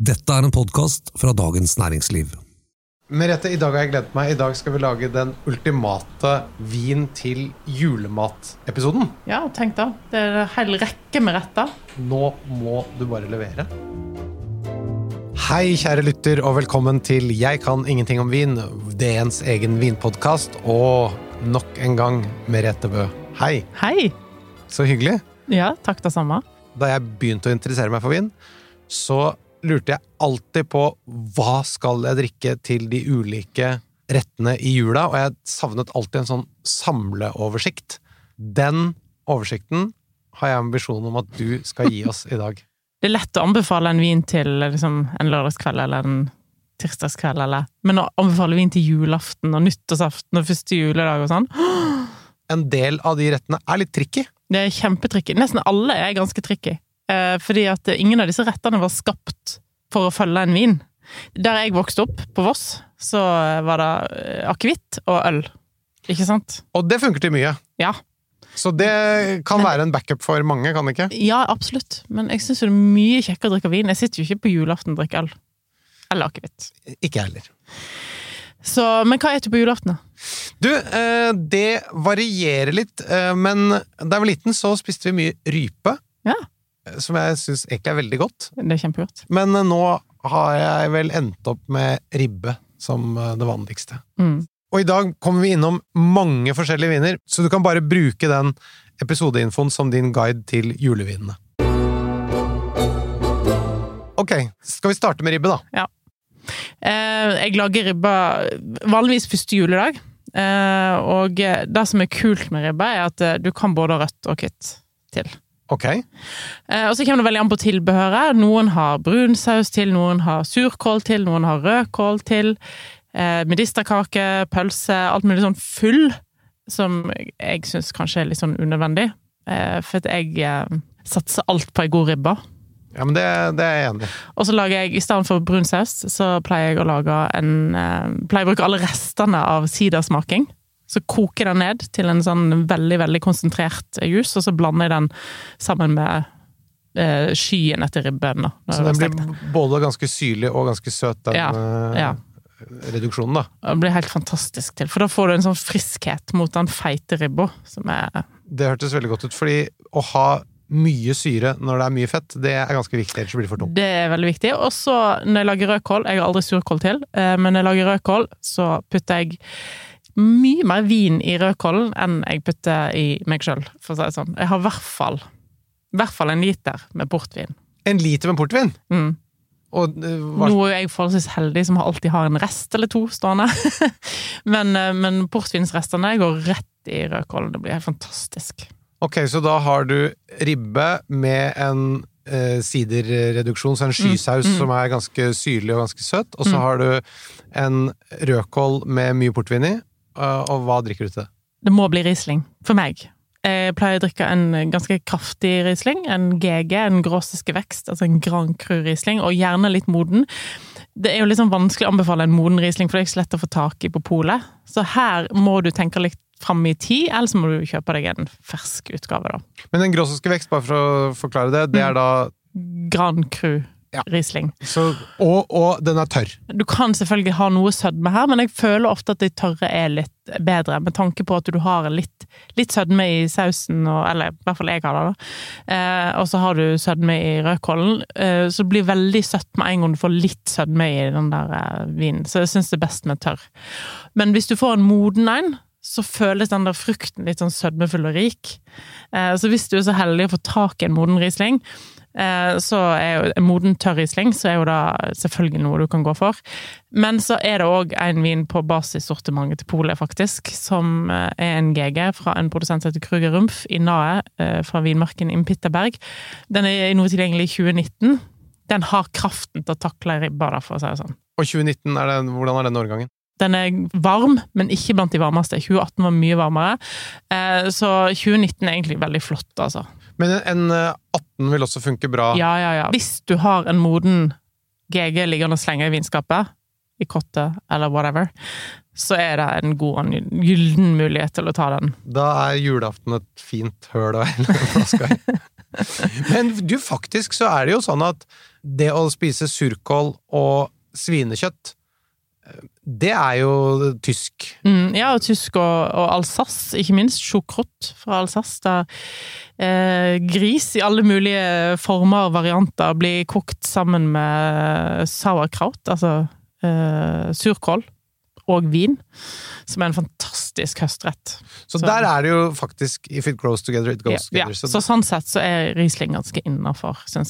Dette er en podkast fra Dagens Næringsliv. Merete, i dag har jeg gledet meg. I dag skal vi lage den ultimate vin til julemat-episoden. Ja, tenk da. Det er en hel rekke med retter. Nå må du bare levere. Hei, kjære lytter, og velkommen til Jeg kan ingenting om vin, DNs egen vinpodkast, og nok en gang Merete Bø. Hei, Hei! så hyggelig. Ja, takk det samme. Da jeg begynte å interessere meg for vin, så lurte jeg alltid på hva skal jeg drikke til de ulike rettene i jula, og jeg savnet alltid en sånn samleoversikt. Den oversikten har jeg ambisjon om at du skal gi oss i dag. Det er lett å anbefale en vin til liksom, en lørdagskveld eller en tirsdagskveld, eller Men å anbefale vin til julaften og nyttårsaften og første juledag og sånn En del av de rettene er litt tricky. Det er kjempetricky. Nesten alle er ganske tricky. Eh, fordi at ingen av disse rettene var skapt for å følge en vin. Der jeg vokste opp, på Voss, så var det eh, akevitt og øl. Ikke sant? Og det funker til mye. Ja. Så det kan være en backup for mange, kan det ikke? Ja, absolutt. Men jeg syns det er mye kjekkere å drikke vin. Jeg sitter jo ikke på julaften og drikker øl. Eller akevitt. Ikke heller. Så, men hva spiser du på julaften, da? Du, eh, det varierer litt, men da jeg var liten, så spiste vi mye rype. Ja. Eh, Som jeg syns egentlig er veldig godt. Det er kjempegodt. Men eh, nå har jeg vel endt opp med ribbe som eh, det vanligste. Mm. Og i dag kommer vi innom mange forskjellige viner, så du kan bare bruke den episodeinfoen som din guide til julevinene. Ok, skal vi starte med ribbe, da? Ja. jeg lager ribba vanligvis første juledag. Og det som er kult med ribba, er at du kan både rødt og hvitt til. Ok. Eh, og så kommer det veldig an på tilbehøret. Noen har brunsaus til, noen har surkål til, noen har rødkål til. Eh, medisterkake, pølse, alt mulig sånn full, som jeg syns kanskje er litt sånn unødvendig. Eh, for jeg satser alt på ei god ribbe. Ja, men det, det er jeg enig i. Og så lager jeg, i stedet for brun saus, så pleier jeg å lage en Pleier å bruke alle restene av sidersmaking. Så koker jeg den ned til en sånn veldig, veldig konsentrert jus, og så blander jeg den sammen med eh, skyen etter ribben. da, Så den blir både ganske syrlig og ganske søt, den Ja, eh, ja. reduksjonen, da. Det blir helt fantastisk til, for da får du en sånn friskhet mot den feite ribba, som er Det hørtes veldig godt ut, fordi å ha mye syre når det er mye fett, det er ganske viktig, ellers blir det for tungt. Det er veldig viktig. Og så når jeg lager rødkål Jeg har aldri surkål til, eh, men når jeg lager rødkål, så putter jeg mye mer vin i rødkålen enn jeg putter i meg sjøl, for å si det sånn. Jeg har i hvert fall hvert fall en liter med portvin. En liter med portvin! Mm. Og eh, hva, Nå er jeg forholdsvis heldig som alltid har en rest eller to stående. men, eh, men portvinsrestene går rett i rødkålen. Det blir helt fantastisk. Ok, så da har du ribbe med en eh, siderreduksjon, så en skysaus Mm, mm. som er ganske syrlig og ganske søt, og så Mm. har du en rødkål med mye portvin i, og hva drikker du til det? Det må bli Riesling, for meg. Jeg pleier å drikke en ganske kraftig Riesling, en GG, en gråsiske vekst, altså en Grand Cru Riesling, og gjerne litt moden. Det er jo sånn vanskelig å anbefale en moden Riesling, for det er ikke så lett å få tak i på polet. Så her må du tenke litt fram i tid, eller så må du kjøpe deg en fersk utgave, da. Men den gråsiske vekst, bare for å forklare det, det er da Grand Cru Ja. Riesling. så, og, og den er tørr. Du kan selvfølgelig ha noe sødme her, men jeg føler ofte at de tørre er litt bedre, med tanke på at du har litt, litt sødme i sausen, og, eller i hvert fall jeg har det, da. Eh, og så har du sødme i rødkålen, eh, så det blir veldig søtt med en gang du får litt sødme i den der eh, vinen. Så jeg syns det er best med tørr. Men hvis du får en moden en, så føles den der frukten litt sånn sødmefull og rik. Eh, så hvis du er så heldig å få tak i en moden Riesling, så er jo moden tørr Riesling, så er jo da selvfølgelig noe du kan gå for. Men så er det òg en vin på basissortimentet til Polet, faktisk, som eh, er en GG fra en produsent som heter Kruger Rumpf i Nae, eh, fra vinmarken Impitterberg. Den er noe tilgjengelig i 2019. Den har kraften til å takle ribba, da, for å si det sånn. Og 2019, er det, hvordan er den årgangen? Den er varm, men ikke blant de varmeste. 2018 var mye varmere. Eh, så 2019 er egentlig veldig flott, altså. Men en, en eh, 18 vil også funke bra. Ja, ja, ja. Hvis du har en moden GG liggende og slenge i vinskapet, i kottet eller whatever, så er det en god og gyllen mulighet til å ta den. Da er julaften et fint høl å helle flaska i. Men du, faktisk så er det jo sånn at det å spise surkål og svinekjøtt, det er jo tysk. Mm, ja, og tysk og, og Alsace, ikke minst. Chokrott fra Alsace. Der eh, gris i alle mulige former og varianter blir kokt sammen med sauerkraut, altså eh, surkål, og vin. Som er en fantastisk høstrett. Så, Så- der er det jo faktisk If it grows together, it goes ja. together. Så, Så sånn sett så er Riesling ganske innafor, syns.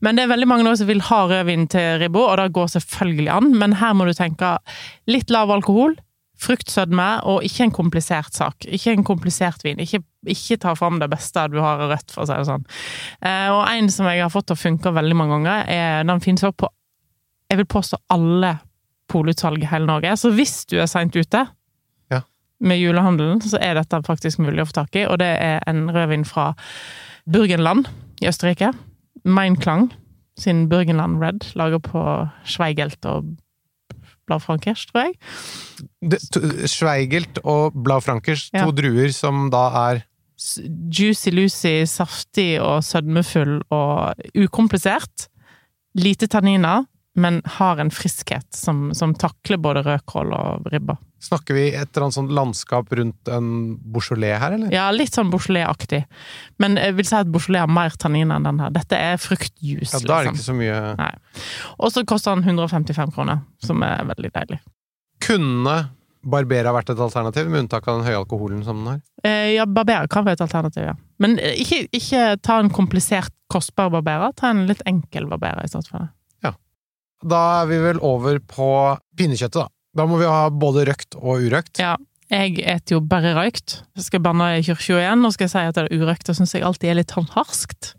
Men det er veldig mange nå som vil ha rødvin til ribba, og det går selvfølgelig an. Men her må du tenke litt lav alkohol, fruktsødme og ikke en komplisert sak. Ikke en komplisert vin. Ikke, ikke ta fram det beste du har av rødt, for å si det sånn. Eh, og en som jeg har fått til å funke veldig mange ganger, er, den finnes også på jeg vil påstå alle polutsalg i hele Norge. Så hvis du er seint ute Ja. med julehandelen, så er dette faktisk mulig å få tak i. Og det er en rødvin fra Burgenland i Østerrike. Meinklang sin Burgenland Red, lager på Schweigelt og Blaufrankers, tror jeg. det, to- Schweigelt og Blad Frankers, to druer som da er Juicy Lucy, saftig og sødmefull og ukomplisert. Lite tanniner, men har en friskhet som, som takler både rødkål og ribba. Snakker vi et eller annet sånt landskap rundt en Beaujolais her, eller? Ja, litt sånn Beaujolais-aktig. Men jeg vil si at Beaujolais har mer tannin enn den her. Dette er fruktjuice, Ja, da er det liksom. ikke så mye Nei. Og så koster den 155 kroner, som er veldig deilig. Kunne Barbera vært et alternativ, med unntak av den høye alkoholen som den har? Eh, ja, Barbera kan være et alternativ, ja. Men ikke, ikke ta en komplisert, kostbar Barbera. Ta en litt enkel Barbera i stedet for det. Da er vi vel over på pinnekjøttet, da. Da må vi ha både røkt og urøkt. Ja. Jeg eter jo bare røykt. Jeg skal banne i kirka igjen, og skal jeg si at det er urøkt, og syns jeg alltid er litt sånn harskt.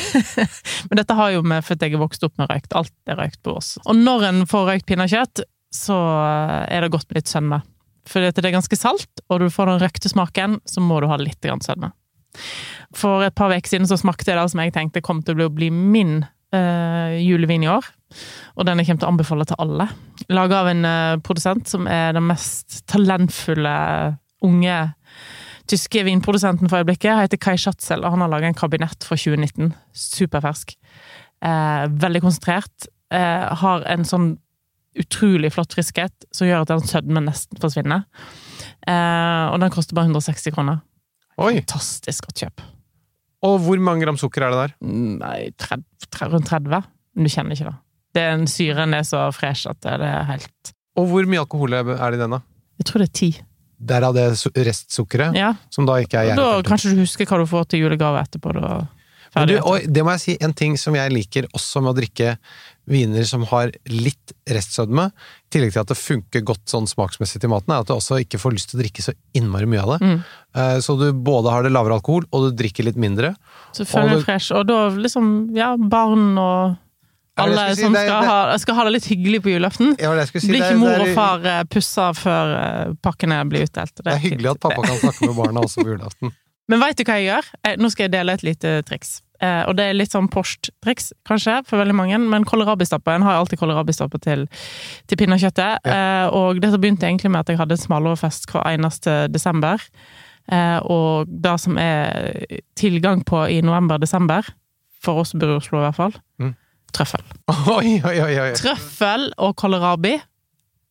Men dette har jo med for jeg er vokst opp med røykt. Alt er røykt på oss. Og når en får røykt pinnekjøtt, så er det godt med litt sødme. For det er ganske salt, og du får den røkte smaken, så må du ha litt sønne. For et par uker siden så smakte jeg det som jeg tenkte kom til å bli min eh, julevin i år. Og den jeg kommer til å anbefale til alle. Laga av en uh, produsent som er den mest talentfulle unge tyske vinprodusenten for øyeblikket. Han heter Kai Schatzel, og han har laga en kabinett fra 2019. Superfersk. Uh, veldig konsentrert. Har en sånn utrolig flott friskhet som gjør at den sødmen nesten forsvinner. Og den koster bare 160 kroner. Oi! Fantastisk godt kjøp. Og hvor mange gram sukker er det der? Mm, Nei, 30, tre- rundt 30. Men du kjenner ikke det. Er syren er så fresh at det det er helt Og hvor mye alkohol er det i den, da? Jeg tror det er ti. Derav det restsukkeret, Ja. som da ikke er gjerne Da kanskje du husker hva du får til julegave etterpå. Da. Du, det må jeg si, en ting som jeg liker også med å drikke viner som har litt restsødme, i tillegg til at det funker godt sånn smaksmessig til maten, er at du også ikke får lyst til å drikke så innmari mye av det. Mm. Eh, Så du både har det lavere alkohol, og du drikker litt mindre. Så føler du det- fresh. Og da liksom, ja, barn og alle si, som det er- skal, det- ha, skal ha det litt hyggelig på julaften. Ja, det si, Blir er- ikke mor det og er- far eh, pussa før eh, pakkene blir utdelt. Det er hyggelig at pappa kan snakke med barna også på julaften. Men veit du hva jeg gjør? Eh, Nå skal jeg dele et lite triks. Eh, og det er litt sånn Porscht-triks, kanskje, for veldig mange, men kålrabistappe En har alltid kålrabistappe til, til pinnekjøttet. Eh, og dette begynte egentlig med at jeg hadde en smalårfest hver eneste desember. Eh, og det som er tilgang på i november-desember, for oss som bor i Oslo i hvert fall, Mm. trøffel. Oi, oi, oi. Trøffel og kålrabi,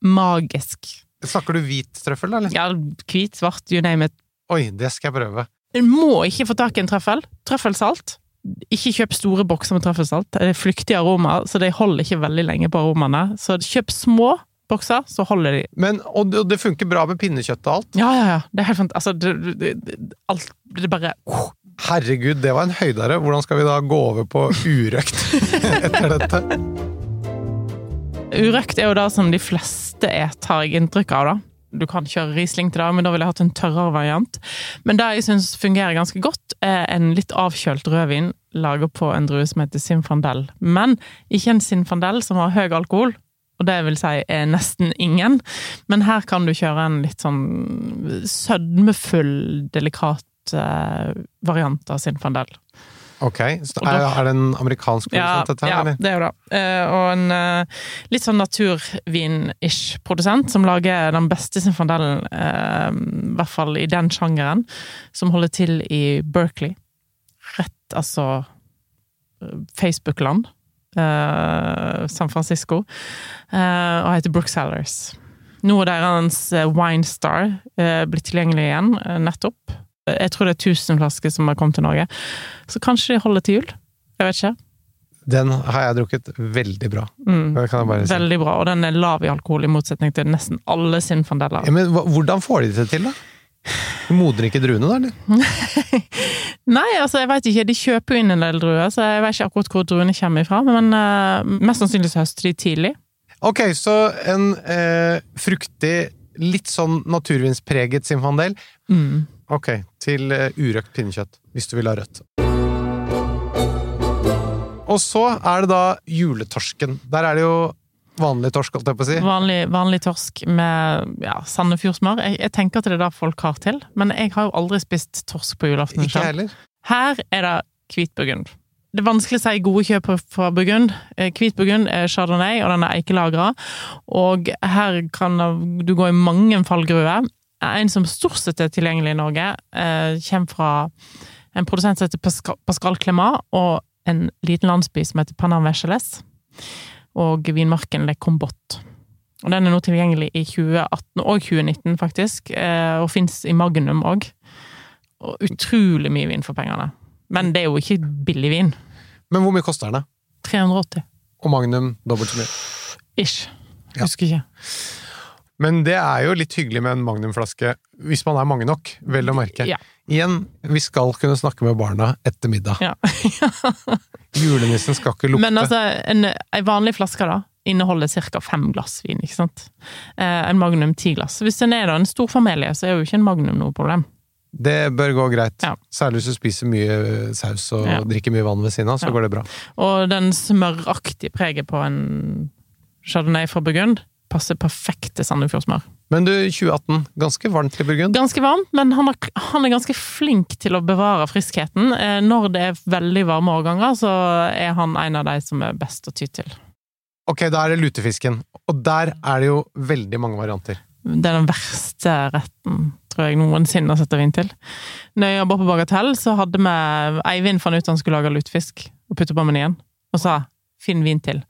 magisk. Snakker du hvit trøffel, da? Eller? Ja, hvit, svart, you name it. Oi, det skal jeg prøve. Du må ikke få tak i en trøffel. Trøffelsalt. Ikke kjøp store bokser med trøffelsalt. Det er flyktige aroma, så de holder ikke veldig lenge på aromaene. Så kjøp små bokser, så holder de. Men, og det- funker bra med pinnekjøtt og alt. Ja, ja, ja. Det er helt fant... Altså, det, det, alt Det bare Herregud, det var en høydare. Hvordan skal vi da gå over på urøkt etter dette? Urøkt er jo det som de fleste et, har jeg inntrykk av, da. Du kan kjøre Riesling til det, men da ville jeg hatt en tørrere variant. Men det jeg syns fungerer ganske godt, er en litt avkjølt rødvin laget på en drue som heter Sinfandel. Men ikke en Sinfandel som har høy alkohol, og det vil si er nesten ingen. Men her kan du kjøre en litt sånn sødmefull, delikat eh, variant av Sinfandel. Ok, så er, er det en amerikansk Ja, produsent, dette her? ja eller? det er jo det. Eh, og en eh, litt sånn naturvin-ish produsent som lager den beste Sinfandelen, eh, i hvert fall i den sjangeren, som holder til i Berkeley. Rett, altså Facebook-land. San Francisco. og heter Brooksellers. Nå er deres Winestar Wine blitt tilgjengelig igjen, nettopp. Jeg tror det er 1000 flasker som har kommet til Norge. Så kanskje de holder til jul? Jeg vet ikke. Den har jeg drukket veldig bra. Mm. Det kan jeg bare si. Veldig bra, og den er lav i alkohol, i motsetning til nesten alle Sinfandeller. Ja, men hvordan får de det til, da? De modner ikke druene, da? eller? Nei, altså, jeg vet ikke. De kjøper jo inn en del druer, så jeg vet ikke akkurat hvor druene kommer ifra, men uh, mest sannsynlig så høster de tidlig. Ok, så en uh, fruktig, litt sånn naturvinspreget Sinfandel. Mm. Ok, til eh, urøkt pinnekjøtt, hvis du vil ha rødt. Og så er det da juletorsken. Der er det jo vanlig torsk, holdt jeg på å si. Vanlig, vanlig torsk med ja, Sandefjordsmør. Jeg, jeg tenker at det er det folk har til, men jeg har jo aldri spist torsk på julaften. Ikke selv. heller. Her er det hvitburgund. Det er vanskelig å si gode kjøp fra Burgund. Eh, Hvitburgund er chardonnay, og den er eikelagra. Og her kan du gå i mange fallgruver. En som stort sett er tilgjengelig i Norge, eh, kommer fra en produsent som heter Pascal, Clemat, og en liten landsby som heter Panam Vecheles. Og vinmarken Le Combot. Og den er nå tilgjengelig i 2018 og 2019, faktisk, eh, og fins i Magnum òg. Og utrolig mye vin for pengene. Men det er jo ikke billig vin. Men hvor mye koster den? da? 380 Og Magnum dobbelt så mye. ish. Ja. Husker ikke. Men det er jo litt hyggelig med en Magnum-flaske, hvis man er mange nok, vel å merke. Ja. Igjen, vi skal kunne snakke med barna etter middag. Ja. Julenissen skal ikke lukte. Men altså, en, en vanlig flaske da, inneholder ca. fem glass vin, ikke sant? Eh, en Magnum ti glass. Hvis en er da en stor familie, så er jo ikke en Magnum noe problem. Det bør gå greit. Ja. Særlig hvis du spiser mye saus og Ja. drikker mye vann ved siden av, så går det bra. Og den smøraktige preget på en chardonnay fra Burgund passer perfekt til Sandefjordsmør. Men du, 2018, ganske varmt i Burgund. Ganske varmt, men han er, han er ganske flink til å bevare friskheten. Eh, Når det er veldig varme årganger, så er han en av de som er best å ty til. Ok, da er det lutefisken. Og der er det jo veldig mange varianter. Det er den verste retten, tror jeg, noensinne å sette vin til. Når jeg jobba på Bagatell, så hadde vi Eivind fant ut han skulle lage lutefisk, og putte på menyen, og sa finn vin til.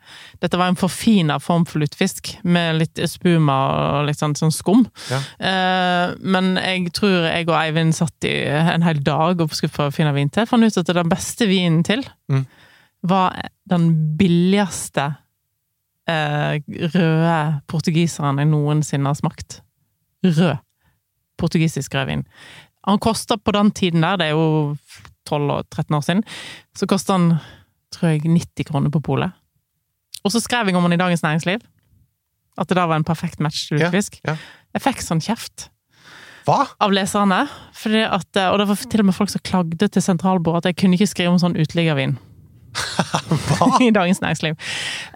Dette var en forfina form for lutefisk, med litt spuma og litt sånn, sånn skum. Ja. Eh, men jeg tror jeg og Eivind satt i en hel dag og skulle prøve å finne vin til. Fant ut at den beste vinen til Mm. var den billigste eh, røde portugiseren jeg noensinne har smakt. Rød. Portugisisk rødvin. Han kosta på den tiden der, det er jo 12-13 år siden, så kosta han tror jeg 90 kroner på polet. Og så skrev jeg om den i Dagens Næringsliv. At det da var en perfekt match til Ja, lutefisk. ja. Jeg fikk sånn kjeft Hva?! av leserne. At, og det var til og med folk som klagde til sentralbordet at jeg kunne ikke skrive om sånn uteliggervin. Hva? I Dagens Næringsliv.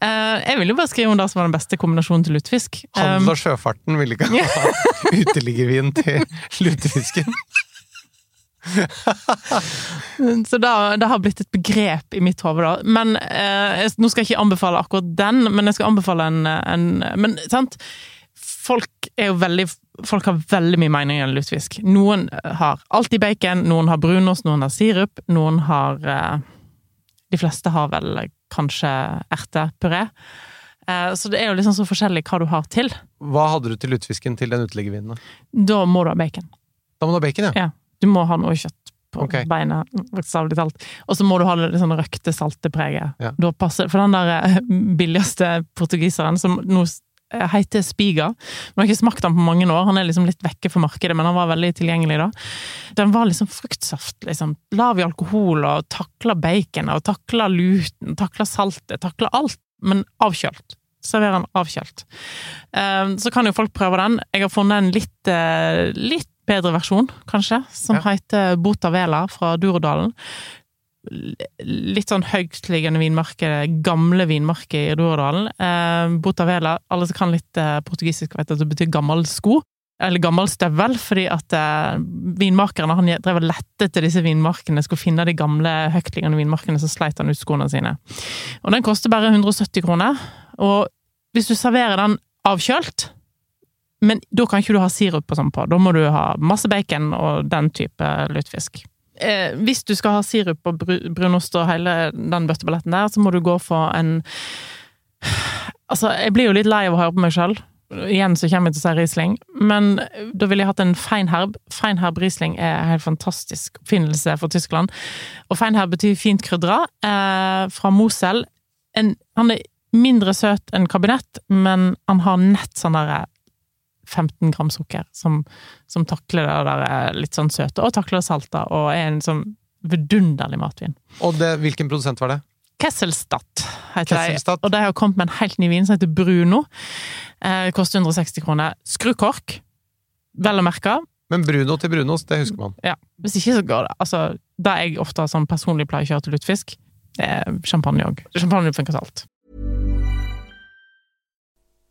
Uh, jeg ville jo bare skrive om det som var den beste kombinasjonen til lutefisk. Handel og sjøfarten ville ikke ha uteliggervin til lutefisken. Så det, det har blitt et begrep i mitt hode, da. Men eh, jeg- Nå skal jeg ikke anbefale akkurat den, men jeg skal anbefale en, en Men sant? Folk er jo veldig Folk har veldig mye mening om lutefisk. Noen har alltid bacon, noen har brunost, noen har sirup, noen har eh, De fleste har vel kanskje ertepuré. Eh, så det er jo liksom så forskjellig hva du har til. Hva hadde du til lutefisken til den uteliggervinen? da? Da må du ha bacon. Da må du ha bacon, ja. Ja. Du må ha noe kjøtt på okay. beina, bokstavelig talt. Og så må du ha det sånn røkte, salte preget. Ja. Da passer For den der eh, billigste portugiseren, som nå eh, heter Spiga Man har ikke smakt den på mange år, han er liksom litt vekke for markedet, men han var veldig tilgjengelig da. Den var liksom fruktsaft, liksom. Lav i alkohol, og takla bacon, og takla luten, takla saltet, takla alt. Men avkjølt. serverer den avkjølt. Eh, Så kan jo folk prøve den. Jeg har funnet en litt, eh, litt bedre versjon, kanskje, som Ja. heter Bota Vela fra Durodalen. Litt sånn høytliggende vinmarke, gamle vinmarke i Durodalen. Eh, Bota Vela, alle som kan litt eh, portugisisk, vet at det betyr gammel sko. Eller gammel støvel, fordi at eh, vinmakerne han drev og lette etter disse vinmarkene, skulle finne de gamle høytliggende vinmarkene, så sleit han ut skoene sine. Og den koster bare 170 kroner. Og hvis du serverer den avkjølt, men da kan ikke du ha sirup og sånn på, da må du ha masse bacon og den type lutefisk. Eh, hvis du skal ha sirup og brunost og hele den bøtteballetten der, så må du gå for en Altså, jeg blir jo litt lei av å høre på meg sjøl. Igjen så kommer jeg til å si Riesling, men da ville jeg hatt en Feinherb. Feinherb Riesling er en helt fantastisk oppfinnelse for Tyskland. Og Feinherb betyr fint krydra, eh, fra Mosel. En, han er mindre søt enn kabinett, men han har nett sånn derre 15 gram sukker, som, som takler det der eh, litt sånn søte, og takler det salta, og er en sånn vidunderlig matvin. Og det, hvilken produsent var det? Kesselstadt heter Kesselstadt. de, og de har kommet med en helt ny vin som heter Bruno. Eh, koster 160 kroner. Skrukork, vel å merke. Men Bruno til brunost, det husker man. Ja, hvis ikke så går det. Altså, det jeg ofte sånn personlig pleier å kjøre til lutefisk, er champagne òg. Champagne funker til alt.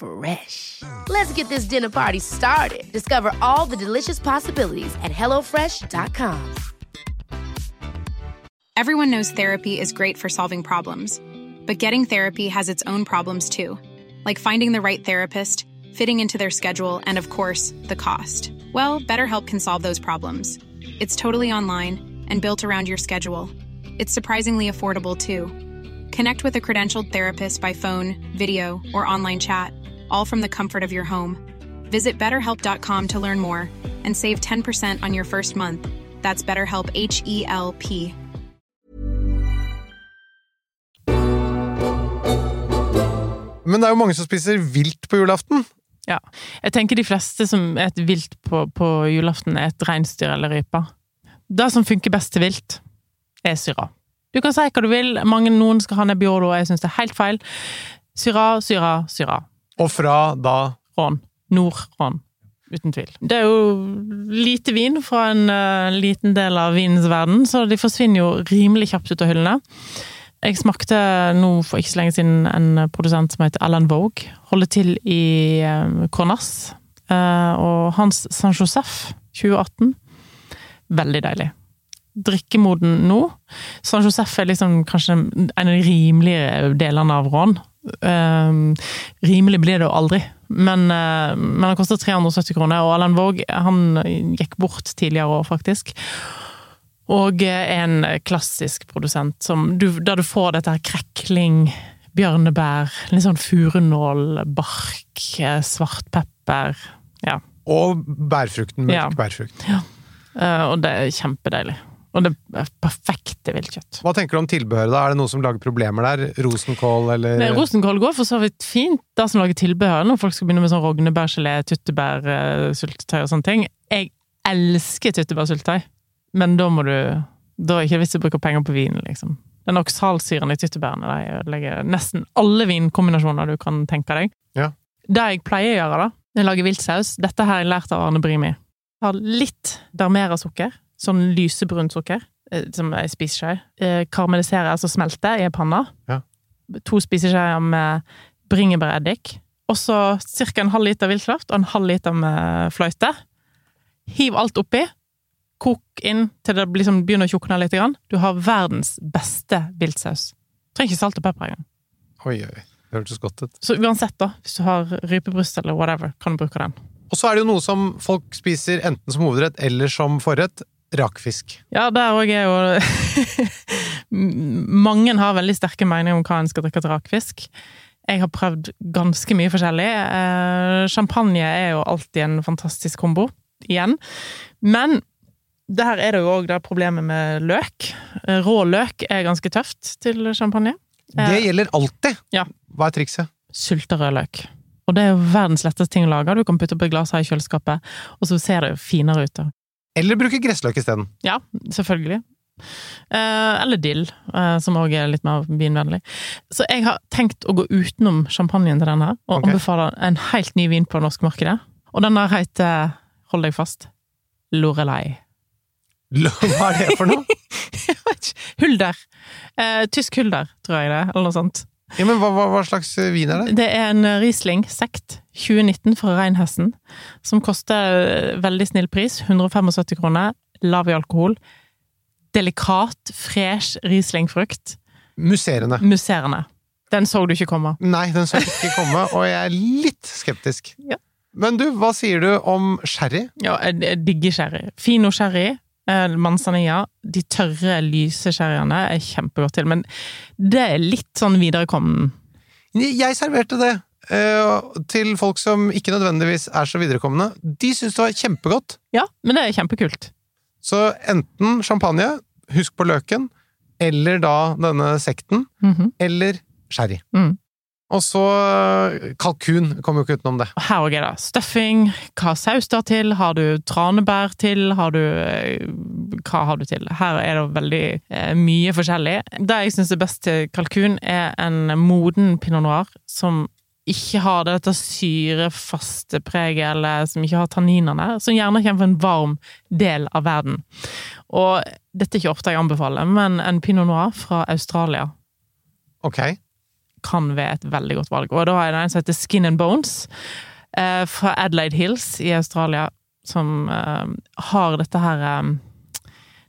Fresh. Let's get this dinner party started. Discover all the delicious possibilities at hellofresh.com. Everyone knows therapy is great for solving problems, but getting therapy has its own problems too, like finding the right therapist, fitting into their schedule, and of course, the cost. Well, BetterHelp can solve those problems. It's totally online and built around your schedule. It's surprisingly affordable too. Connect with a credentialed therapist by phone, video, or online chat, all from the comfort of your home. Visit betterhelp.com to learn more and save 10% on your first month. That's BetterHelp H E L P. Men det er jo mange som spiser vilt på julaften. Ja. Jeg tenker de fleste som et vilt på, på julaften, er et reinsdyr eller rype. Det som funker best til vilt, er syra. Du kan si hva du vil, mange, noen skal ha nebbiolo, og jeg syns det er helt feil. Syra, syra, syra. Og fra da Rån. Nord-Rån. Uten tvil. Det er jo lite vin fra en uh, liten del av vinens verden, så de forsvinner jo rimelig kjapt ut av hyllene. Jeg smakte nå for ikke så lenge siden en produsent som heter Alan Vogue. Holder til i uh, Cornas. Uh, og hans San Josef 2018. Veldig deilig. Drikkemoden nå. San Josef er liksom kanskje en av de rimeligere delene av Rån. Um, rimelig blir det jo aldri, men, uh, men han koster 370 kroner, og Allan Våg han gikk bort tidligere år, faktisk. Og en klassisk produsent som du, der du får dette her krekling, bjørnebær, litt sånn furunål, bark, eh, svartpepper. Ja. Og bærfrukten. Mørk Ja. bærfrukt. Eh, og det er kjempedeilig. Og det er perfekte viltkjøtt. Hva tenker du om tilbehøret? da? Er det noe som lager problemer der? Rosenkål eller Nei, Rosenkål går for så vidt fint, det som lager tilbehør, når folk skal begynne med sånn rognebærgelé, tyttebærsyltetøy og sånne ting. Jeg elsker tyttebærsyltetøy, men da må du Da er det ikke vits i å bruke penger på vin, liksom. Den oksalsyren i tyttebærene de ødelegger nesten alle vinkombinasjoner du kan tenke deg. Ja. Det jeg pleier å gjøre, da, når jeg lager viltsaus Dette har jeg lært av Arne Brimi. Jeg har litt Darmera-sukker, sånn lysebrunt sukker, eh, som ei spiseskje. Eh, Karamelliserer, altså smelter, i ei panne. Ja. To spiseskjeer med bringebæreddik. Og så ca. en halv liter viltkraft og en halv liter med fløyte. Hiv alt oppi. Kok inn til det liksom begynner å tjukne litt. Du har verdens beste viltsaus. Trenger ikke salt og pepper engang. Oi, oi. Det hørtes godt ut. Så uansett, da, hvis du har rypebryst eller whatever, kan du bruke den. Og så er det jo noe som folk spiser enten som hovedrett eller som forrett. Rakfisk. Ja, der òg er jo Mange har veldig sterke meninger om hva en skal drikke til rakfisk. Jeg har prøvd ganske mye forskjellig. Eh, champagne er jo alltid en fantastisk kombo. Igjen. Men der er det jo òg problemet med løk. Eh, Rå løk er ganske tøft til champagne. Det Eh, gjelder alltid! Ja. Hva er trikset? Sulta rødløk. Og det er jo verdens letteste ting å lage. Du kan putte oppi et glass her i kjøleskapet, og så ser det finere ut. Eller bruke gressløk isteden. Ja, selvfølgelig. Eh, eller dill, eh, som òg er litt mer vinvennlig. Så jeg har tenkt å gå utenom champagnen til denne, og okay. anbefaler en helt ny vin på norskmarkedet. Og den der heter, hold deg fast, Lorelei. Hva er det for noe? Hulder. Eh, tysk hulder, tror jeg det, eller noe sånt. Ja, men hva, hva, hva slags vin er det? Det er en Riesling sekt 2019 fra Reinhessen, som koster eh, veldig snill pris, 175 kroner, lav i alkohol. Delikat, fresh Riesling-frukt. Musserende. Musserende. Den så du ikke komme. Nei, den så ikke komme, og jeg er litt skeptisk. Ja. Men du, hva sier du om sherry? Ja, jeg, digger sherry. Fino sherry, eh, manzanilla. De tørre, lyse sherryene er kjempegodt til, men det er litt sånn viderekommen. Jeg serverte det til folk som ikke nødvendigvis er så viderekomne. De syns det var kjempegodt. Ja, men det er kjempekult. Så enten champagne, husk på løken, eller da denne sekten, Mhm. eller sherry. Mm. Og så eh, kalkun. Kommer jo ikke utenom det. Herregud, Her da. det stuffing. Hva saus der til? Har du tranebær til? Har du eh, Hva har du til? Her er det veldig eh, mye forskjellig. Det jeg syns er best til kalkun, er en moden pinot noir som ikke har dette syrefaste preget, eller som ikke har tanninene, som gjerne kommer fra en varm del av verden. Og dette er ikke ofte jeg anbefaler, men en pinot noir fra Australia Ok. kan være et veldig godt valg. Og da har jeg den som heter Skin and Bones, eh, fra Adelaide Hills i Australia, som eh, har dette her eh,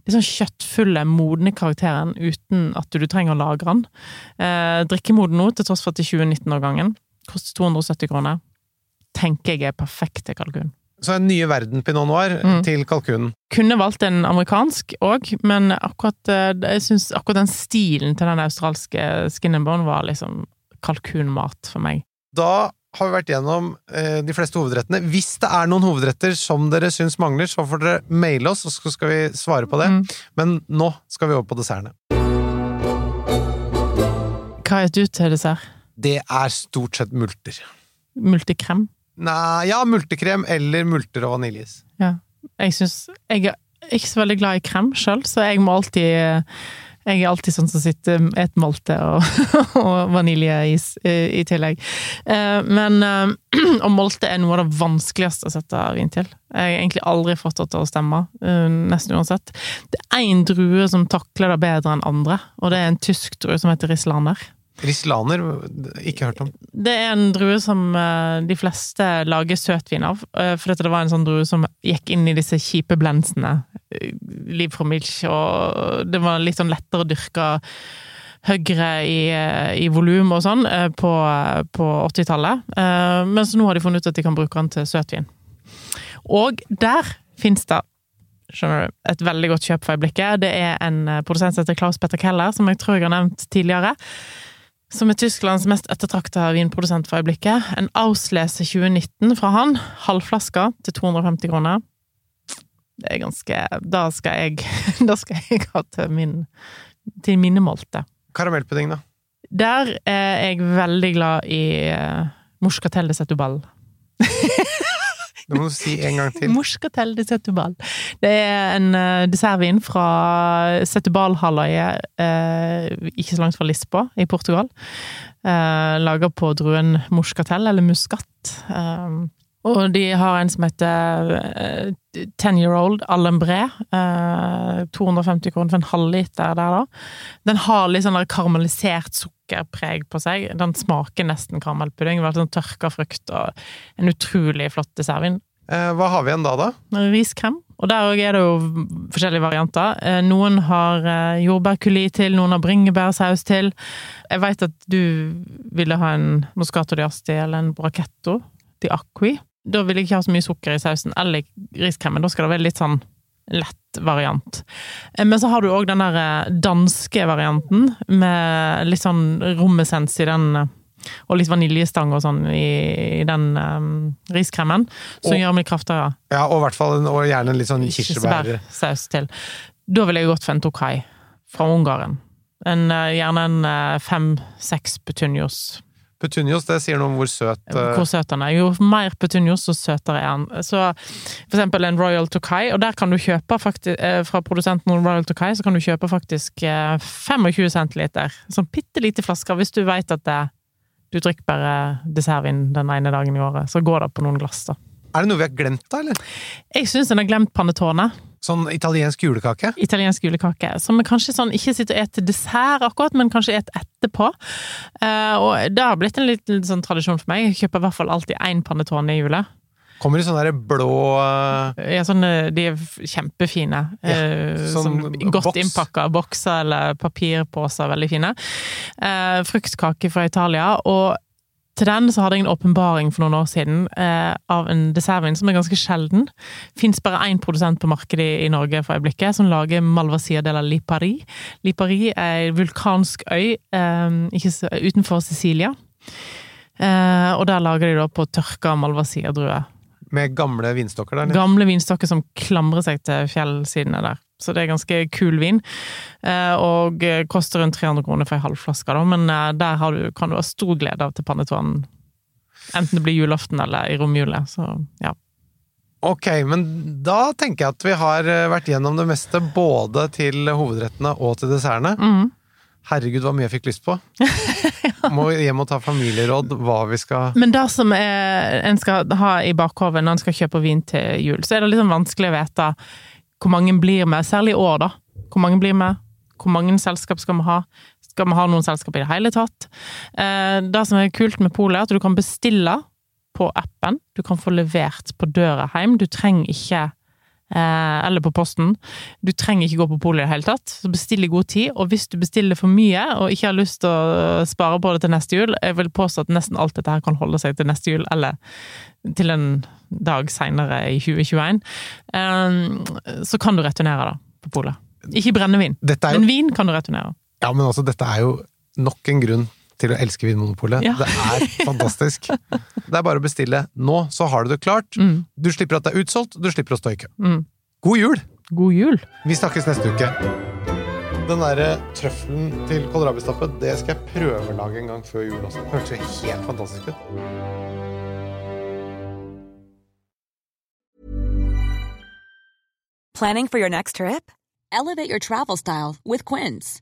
Litt sånn kjøttfulle, modne karakteren uten at du trenger å lagre den. Eh, drikkemoden nå, til tross for at det er 2019-årgangen. Koster 270 kroner. Tenker jeg er perfekt til kalkun. Så en nye verden pinot noir Mm. til kalkunen. Kunne valgt en amerikansk òg, men akkurat, eh, jeg synes akkurat den stilen til den australske skin and bone var liksom kalkunmat for meg. Da har vi vært gjennom eh, de fleste hovedrettene. Hvis det er noen hovedretter som dere syns mangler, så får dere maile oss, og så skal vi svare på det. Mm. Men nå skal vi over på dessertene. Hva er du til dessert? Det er stort sett multer. Multikrem? Nei, ja, multekrem eller multer og vaniljeis. Jeg syns Jeg er ikke så veldig glad i krem sjøl, så jeg må alltid Jeg er alltid sånn som sitter et malte og, og vaniljeis i, i tillegg. Eh, Men eh, Og molte er noe av det vanskeligste å sette vin til. Jeg har egentlig aldri fått det til å stemme, eh, nesten uansett. Det er én drue som takler det bedre enn andre, og det er en tysk drue som heter Rislander. Rislaner, ikke hørt om. Det er en drue som eh, de fleste lager søtvin av, eh, for dette det var en sånn drue som gikk inn i disse kjipe blensene. eh, Liv fra Milch, og det var litt sånn lettere å dyrke høyere i, i volum og sånn på, på 80-tallet. Eh, Mens nå har de funnet ut at de kan bruke den til søtvin. Og der fins det skjønner du, et veldig godt kjøp for øyeblikket. Det er en produsent som heter Klaus Petter Keller, som jeg tror jeg har nevnt tidligere. Som er Tysklands mest ettertrakta vinprodusent for øyeblikket. En Auslese 2019 fra han. halvflaska til 250 kroner. Det er ganske Da skal jeg, da skal jeg ha til min til minnemålte. Karamellpudding, da? Der er jeg veldig glad i morskatelle Mouskatel de Setubal. Det må du si en gang til. Mouskatel de Setubal. Det er en uh, dessertvin fra Setubal-halvøyet, uh, ikke så langt fra Lisboa i Portugal. Uh, Laga på druen morskatel, eller muskat. Og de har en som heter uh, Ten Year Old Alembré. Eh, 250 kroner for en halvliter der, da. Den har litt sånn karamellisert sukkerpreg på seg. Den smaker nesten karamellpudding. Veldig sånn tørka frukt og en utrolig flott dessertvin. Eh, hva har vi igjen da, da? Riskrem. Og der òg er det jo forskjellige varianter. Eh, noen har eh, jordbærkuli til, noen har bringebærsaus til. Jeg veit at du ville ha en moscato di asti eller en brachetto di acqui. Da vil jeg ikke ha så mye sukker i sausen eller riskremen. Da skal det være litt sånn lett variant. Eh, Men så har du òg den der eh, danske varianten, med litt sånn rommessens i den eh, Og litt vaniljestang og sånn i, i den um, riskremen, som Og- gjør meg kraftigere. Ja, og, fall, og gjerne en litt sånn kirsebær... Kirsebærsaus til. Da ville jeg gått for en tokai fra Ungarn. En, gjerne en fem-seks petunios. Petunios, det sier noe om hvor søt uh... Hvor søt han er. Jo mer petunios, så søtere er han. Så for eksempel en Royal Tokai, og der kan du kjøpe faktisk, eh, fra produsenten Royal Tokai, så kan du kjøpe faktisk eh, 25 centiliter. Sånn bitte lite flasker, hvis du vet at det, du drikker bare dessertvin den ene dagen i året. Så går det på noen glass, da. Er det noe vi har glemt, da? eller? Jeg syns en har glemt panettone. Sånn italiensk julekake? italiensk julekake. Som kanskje sånn, ikke sitter og spiser dessert akkurat, men kanskje et etterpå. Uh, og det har blitt en liten sånn tradisjon for meg. Jeg kjøper i hvert fall alltid én panettone i jula. Kommer i sånne der blå eh, Ja, sånne, de er kjempefine. Ja, eh, sånn som godt boks. innpakka bokser eller papirposer, veldig fine. Eh, fruktkake fra Italia. Og til den så hadde jeg en åpenbaring for noen år siden eh, av en dessertvin som er ganske sjelden. Fins bare én produsent på markedet i, i Norge for øyeblikket, som lager Malvasia de la Lipari. Lipari er ei vulkansk øy eh, ikke utenfor Sicilia. Eh, og der lager de da på tørka Malvasia-druer. med gamle vinstokker der. Nede. Gamle vinstokker som klamrer seg til fjellsidene der. Så det er ganske kul vin. Eh, og eh, koster rundt 300 kroner for ei halvflaske, da. Men eh, der har du, kan du ha stor glede av til pannetonen. Enten det blir julaften eller i romjula. Så ja. Ok, men da tenker jeg at vi har vært gjennom det meste, både til hovedrettene og til dessertene. Mm. Herregud, hva mye jeg fikk lyst på! Må hjem og ta familieråd hva vi skal Men det som er, en skal ha i bakhovet når en skal kjøpe vin til jul, så er det sånn vanskelig å vite hvor mange blir med, særlig i år, da. Hvor mange blir med? Hvor mange selskap skal vi ha? Skal vi ha noen selskap i det hele tatt? Eh, det som er kult med polet, er at du kan bestille på appen. Du kan få levert på døra hjem. Du trenger ikke Eller på posten. Du trenger ikke gå på polet i det hele tatt. Så bestill i god tid. Og hvis du bestiller for mye og ikke har lyst til å spare på det til neste jul, jeg vil påstå at nesten alt dette her kan holde seg til neste jul, eller til en dag seinere i 2021, eh, så kan du returnere da, på polet. Ikke brennevin, jo men vin kan du returnere. Ja, men altså, dette er jo nok en grunn til å elske Vinmonopolet. Ja. Det er fantastisk. Det er bare å bestille nå, så har du det klart. Mm, Du slipper at det er utsolgt, du slipper å stå i kø. mm. God jul! God jul! Vi snakkes neste uke. Den derre trøffelen til kålrabistappe, det skal jeg prøve å lage en gang før jul også. Det hørtes jo helt fantastisk ut. Planning for your next trip? Elevate your travel style with Quince.